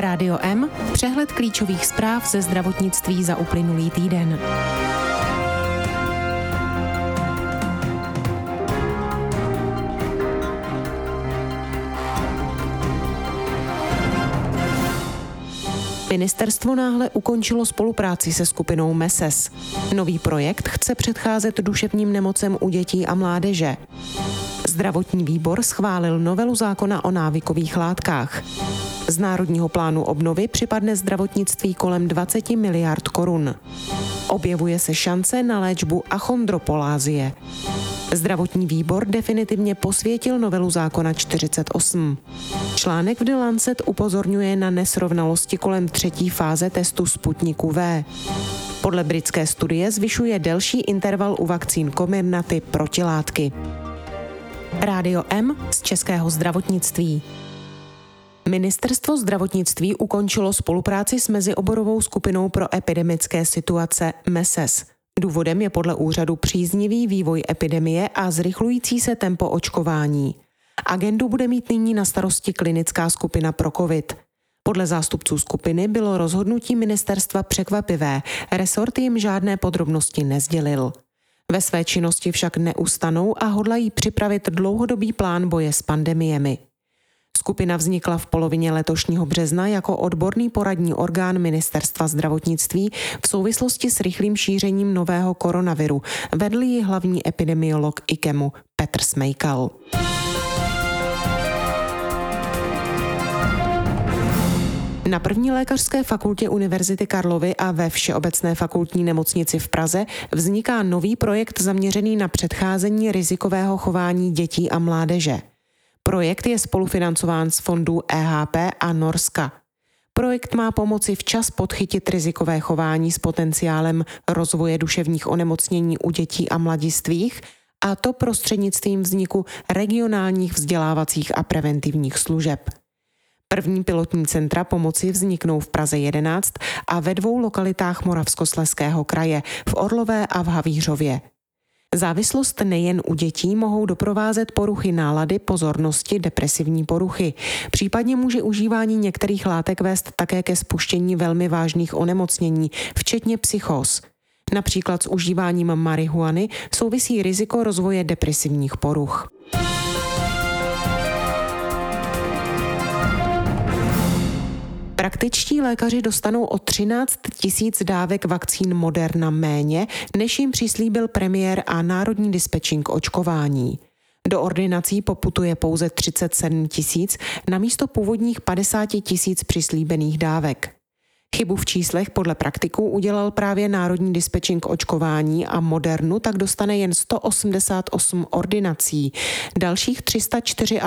Rádio M, přehled klíčových zpráv ze zdravotnictví za uplynulý týden. Ministerstvo náhle ukončilo spolupráci se skupinou MESES. Nový projekt chce předcházet duševním nemocem u dětí a mládeže. Zdravotní výbor schválil novelu zákona o návykových látkách. Z Národního plánu obnovy připadne zdravotnictví kolem 20 miliard korun. Objevuje se šance na léčbu achondropolázie. Zdravotní výbor definitivně posvětil novelu zákona 48. Článek v The Lancet upozorňuje na nesrovnalosti kolem třetí fáze testu Sputniku V. Podle britské studie zvyšuje delší interval u vakcín Comirnaty protilátky. Rádio M z Českého zdravotnictví. Ministerstvo zdravotnictví ukončilo spolupráci s mezioborovou skupinou pro epidemické situace MESES. Důvodem je podle úřadu příznivý vývoj epidemie a zrychlující se tempo očkování. Agendu bude mít nyní na starosti klinická skupina pro COVID. Podle zástupců skupiny bylo rozhodnutí ministerstva překvapivé, resort jim žádné podrobnosti nezdělil. Ve své činnosti však neustanou a hodlají připravit dlouhodobý plán boje s pandemiemi. Skupina vznikla v polovině letošního března jako odborný poradní orgán Ministerstva zdravotnictví v souvislosti s rychlým šířením nového koronaviru. Vedl ji hlavní epidemiolog IKEMu Petr Smejkal. Na první lékařské fakultě Univerzity Karlovy a ve Všeobecné fakultní nemocnici v Praze vzniká nový projekt zaměřený na předcházení rizikového chování dětí a mládeže. Projekt je spolufinancován z fondů EHP a Norska. Projekt má pomoci včas podchytit rizikové chování s potenciálem rozvoje duševních onemocnění u dětí a mladistvých, a to prostřednictvím vzniku regionálních vzdělávacích a preventivních služeb. První pilotní centra pomoci vzniknou v Praze 11 a ve dvou lokalitách Moravskosleského kraje, v Orlové a v Havířově. Závislost nejen u dětí mohou doprovázet poruchy nálady, pozornosti, depresivní poruchy. Případně může užívání některých látek vést také ke spuštění velmi vážných onemocnění, včetně psychóz. Například s užíváním marihuany souvisí riziko rozvoje depresivních poruch. Praktičtí lékaři dostanou o 13 tisíc dávek vakcín Moderna méně, než jim přislíbil premiér a Národní dispečink očkování. Do ordinací poputuje pouze 37 tisíc na místo původních 50 tisíc přislíbených dávek. Chybu v číslech podle praktiků udělal právě Národní dispečink očkování a Modernu tak dostane jen 188 ordinací. Dalších 384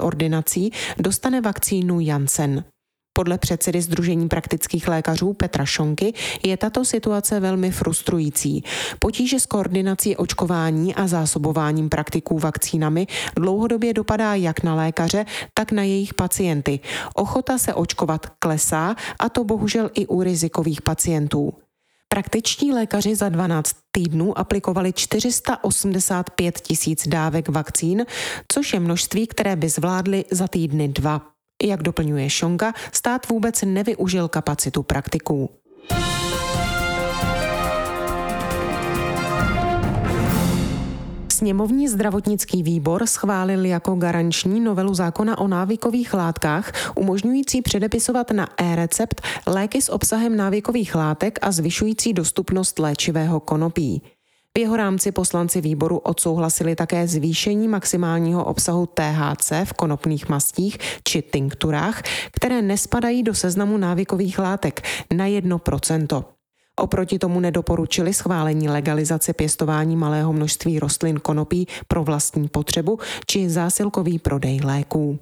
ordinací dostane vakcínu Janssen. Podle předsedy Združení praktických lékařů Petra Šonky je tato situace velmi frustrující. Potíže s koordinací očkování a zásobováním praktiků vakcínami dlouhodobě dopadá jak na lékaře, tak na jejich pacienty. Ochota se očkovat klesá a to bohužel i u rizikových pacientů. Praktičtí lékaři za 12 týdnů aplikovali 485 tisíc dávek vakcín, což je množství, které by zvládli za týdny dva. Jak doplňuje Šonga, stát vůbec nevyužil kapacitu praktiků. Sněmovní zdravotnický výbor schválil jako garanční novelu zákona o návykových látkách, umožňující předepisovat na e-recept léky s obsahem návykových látek a zvyšující dostupnost léčivého konopí. V jeho rámci poslanci výboru odsouhlasili také zvýšení maximálního obsahu THC v konopných mastích či tinkturách, které nespadají do seznamu návykových látek na 1%. Oproti tomu nedoporučili schválení legalizace pěstování malého množství rostlin konopí pro vlastní potřebu či zásilkový prodej léků.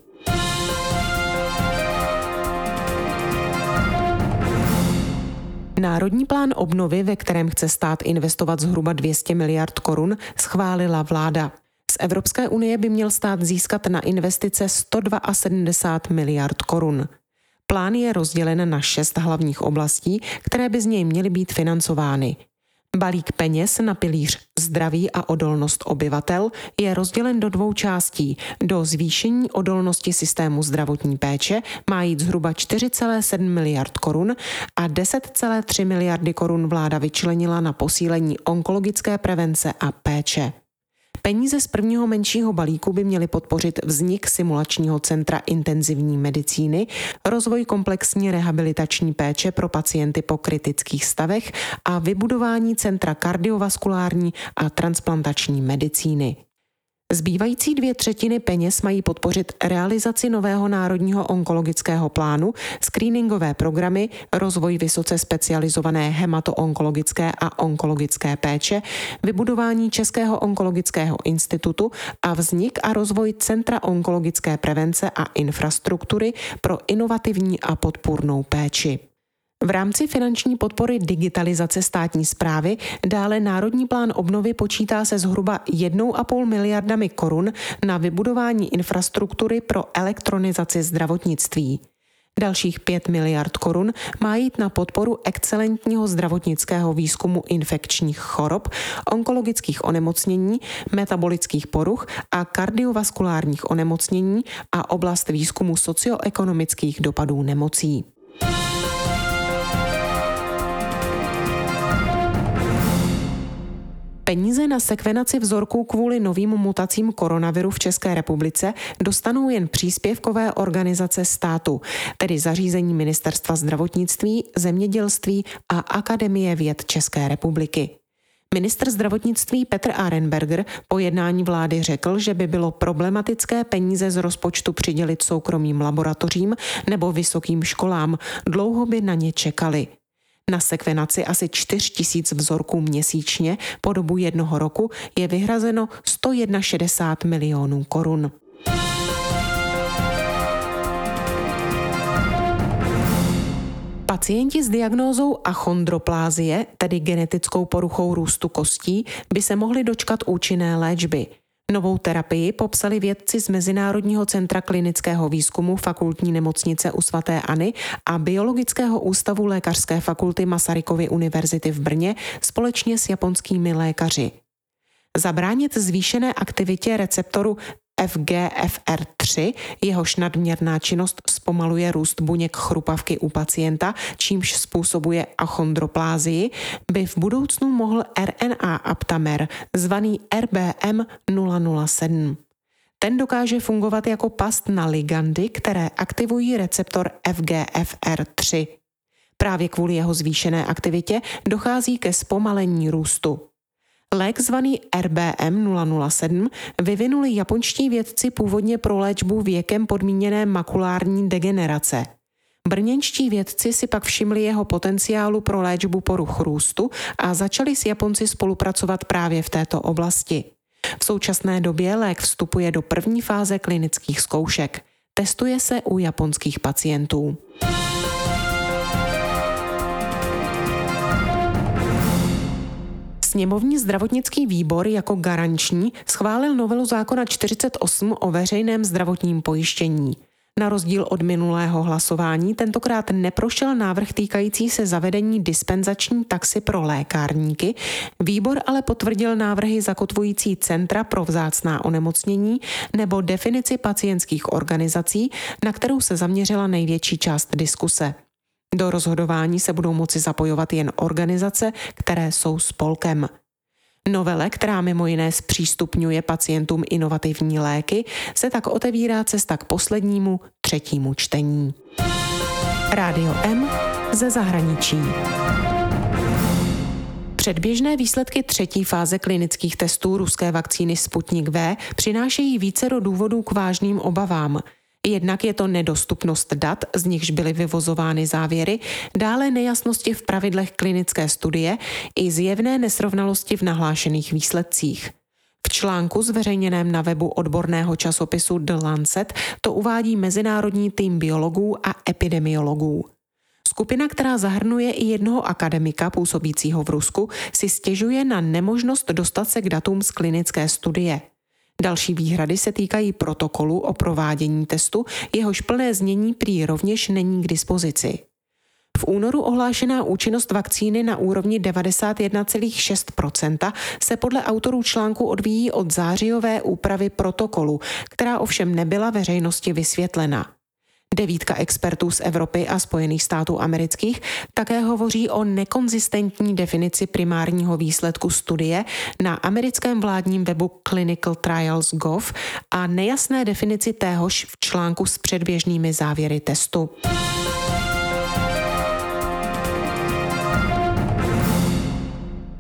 Národní plán obnovy, ve kterém chce stát investovat zhruba 200 miliard korun, schválila vláda. Z Evropské unie by měl stát získat na investice 172 miliard korun. Plán je rozdělen na šest hlavních oblastí, které by z něj měly být financovány. Balík peněz na pilíř zdraví a odolnost obyvatel je rozdělen do dvou částí. Do zvýšení odolnosti systému zdravotní péče má jít zhruba 4,7 miliard korun a 10,3 miliardy korun vláda vyčlenila na posílení onkologické prevence a péče. Peníze z prvního menšího balíku by měly podpořit vznik simulačního centra intenzivní medicíny, rozvoj komplexní rehabilitační péče pro pacienty po kritických stavech a vybudování centra kardiovaskulární a transplantační medicíny. Zbývající dvě třetiny peněz mají podpořit realizaci nového národního onkologického plánu, screeningové programy, rozvoj vysoce specializované hematoonkologické a onkologické péče, vybudování Českého onkologického institutu a vznik a rozvoj Centra onkologické prevence a infrastruktury pro inovativní a podpůrnou péči. V rámci finanční podpory digitalizace státní zprávy dále Národní plán obnovy počítá se zhruba 1,5 miliardami korun na vybudování infrastruktury pro elektronizaci zdravotnictví. Dalších 5 miliard korun má jít na podporu excelentního zdravotnického výzkumu infekčních chorob, onkologických onemocnění, metabolických poruch a kardiovaskulárních onemocnění a oblast výzkumu socioekonomických dopadů nemocí. Peníze na sekvenaci vzorků kvůli novým mutacím koronaviru v České republice dostanou jen příspěvkové organizace státu, tedy zařízení Ministerstva zdravotnictví, zemědělství a Akademie věd České republiky. Ministr zdravotnictví Petr Arenberger po jednání vlády řekl, že by bylo problematické peníze z rozpočtu přidělit soukromým laboratořím nebo vysokým školám. Dlouho by na ně čekali. Na sekvenaci asi 4 tisíc vzorků měsíčně po dobu jednoho roku je vyhrazeno 161 milionů korun. Pacienti s diagnózou achondroplázie, tedy genetickou poruchou růstu kostí, by se mohli dočkat účinné léčby – Novou terapii popsali vědci z Mezinárodního centra klinického výzkumu fakultní nemocnice u svatéAny a Biologického ústavu Lékařské fakulty Masarykovy univerzity v Brně společně s japonskými lékaři. Zabránit zvýšené aktivitě receptoru FGFR3, jehož nadměrná činnost zpomaluje růst buněk chrupavky u pacienta, čímž způsobuje achondroplázii, by v budoucnu mohl RNA aptamer, zvaný RBM 007. Ten dokáže fungovat jako past na ligandy, které aktivují receptor FGFR3. Právě kvůli jeho zvýšené aktivitě dochází ke zpomalení růstu. Lék zvaný RBM 007 vyvinuli japonští vědci původně pro léčbu věkem podmíněné makulární degenerace. Brněnští vědci si pak všimli jeho potenciálu pro léčbu poruch růstu a začali s Japonci spolupracovat právě v této oblasti. V současné době lék vstupuje do první fáze klinických zkoušek. Testuje se u japonských pacientů. Sněmovní zdravotnický výbor jako garanční schválil novelu zákona 48 o veřejném zdravotním pojištění. Na rozdíl od minulého hlasování tentokrát neprošel návrh týkající se zavedení dispenzační taxy pro lékárníky, výbor ale potvrdil návrhy zakotvující centra pro vzácná onemocnění nebo definici pacientských organizací, na kterou se zaměřila největší část diskuse. Do rozhodování se budou moci zapojovat jen organizace, které jsou spolkem. Novele, která mimo jiné zpřístupňuje pacientům inovativní léky, se tak otevírá cesta k poslednímu, třetímu čtení. Rádio M ze zahraničí. Předběžné výsledky třetí fáze klinických testů ruské vakcíny Sputnik V přinášejí více do důvodů k vážným obavám – Jednak je to nedostupnost dat, z nichž byly vyvozovány závěry, dále nejasnosti v pravidlech klinické studie i zjevné nesrovnalosti v nahlášených výsledcích. V článku zveřejněném na webu odborného časopisu The Lancet to uvádí mezinárodní tým biologů a epidemiologů. Skupina, která zahrnuje i jednoho akademika působícího v Rusku, si stěžuje na nemožnost dostat se k datům z klinické studie. Další výhrady se týkají protokolu o provádění testu, jehož plné znění prý rovněž není k dispozici. V únoru ohlášená účinnost vakcíny na úrovni 91,6% se podle autorů článku odvíjí od zářijové úpravy protokolu, která ovšem nebyla veřejnosti vysvětlena. Devítka expertů z Evropy a Spojených států amerických také hovoří o nekonzistentní definici primárního výsledku studie na americkém vládním webu clinicaltrials.gov a nejasné definici téhož v článku s předběžnými závěry testu.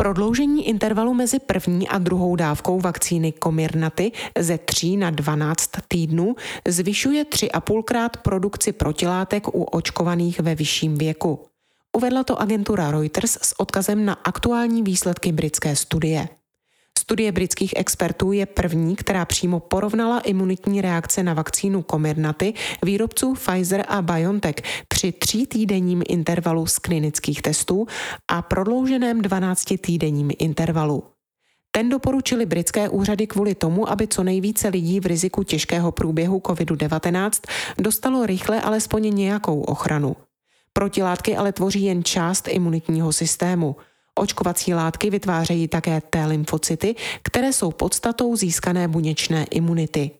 Prodloužení intervalu mezi první a druhou dávkou vakcíny Comirnaty ze 3 na 12 týdnů zvyšuje 3,5 krát produkci protilátek u očkovaných ve vyšším věku. Uvedla to agentura Reuters s odkazem na aktuální výsledky britské studie. Studie britských expertů je první, která přímo porovnala imunitní reakce na vakcínu Comirnaty výrobců Pfizer a BioNTech při tří týdenním intervalu z klinických testů a prodlouženém 12-týdenním intervalu. Ten doporučili britské úřady kvůli tomu, aby co nejvíce lidí v riziku těžkého průběhu COVID-19 dostalo rychle alespoň nějakou ochranu. Protilátky ale tvoří jen část imunitního systému – Očkovací látky vytvářejí také T lymfocyty, které jsou podstatou získané buněčné imunity.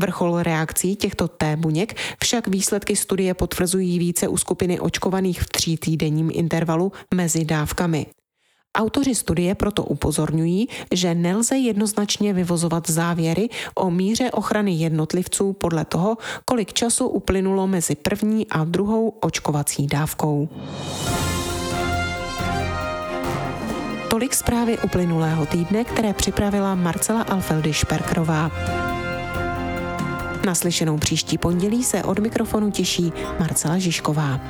Vrchol reakcí těchto T buněk však výsledky studie potvrzují více u skupiny očkovaných v tří týdenním intervalu mezi dávkami. Autoři studie proto upozorňují, že nelze jednoznačně vyvozovat závěry o míře ochrany jednotlivců podle toho, kolik času uplynulo mezi první a druhou očkovací dávkou. Tolik zprávy uplynulého týdne, které připravila Marcela Alfeldy Šperkrová. Naslyšenou příští pondělí se od mikrofonu těší Marcela Žižková.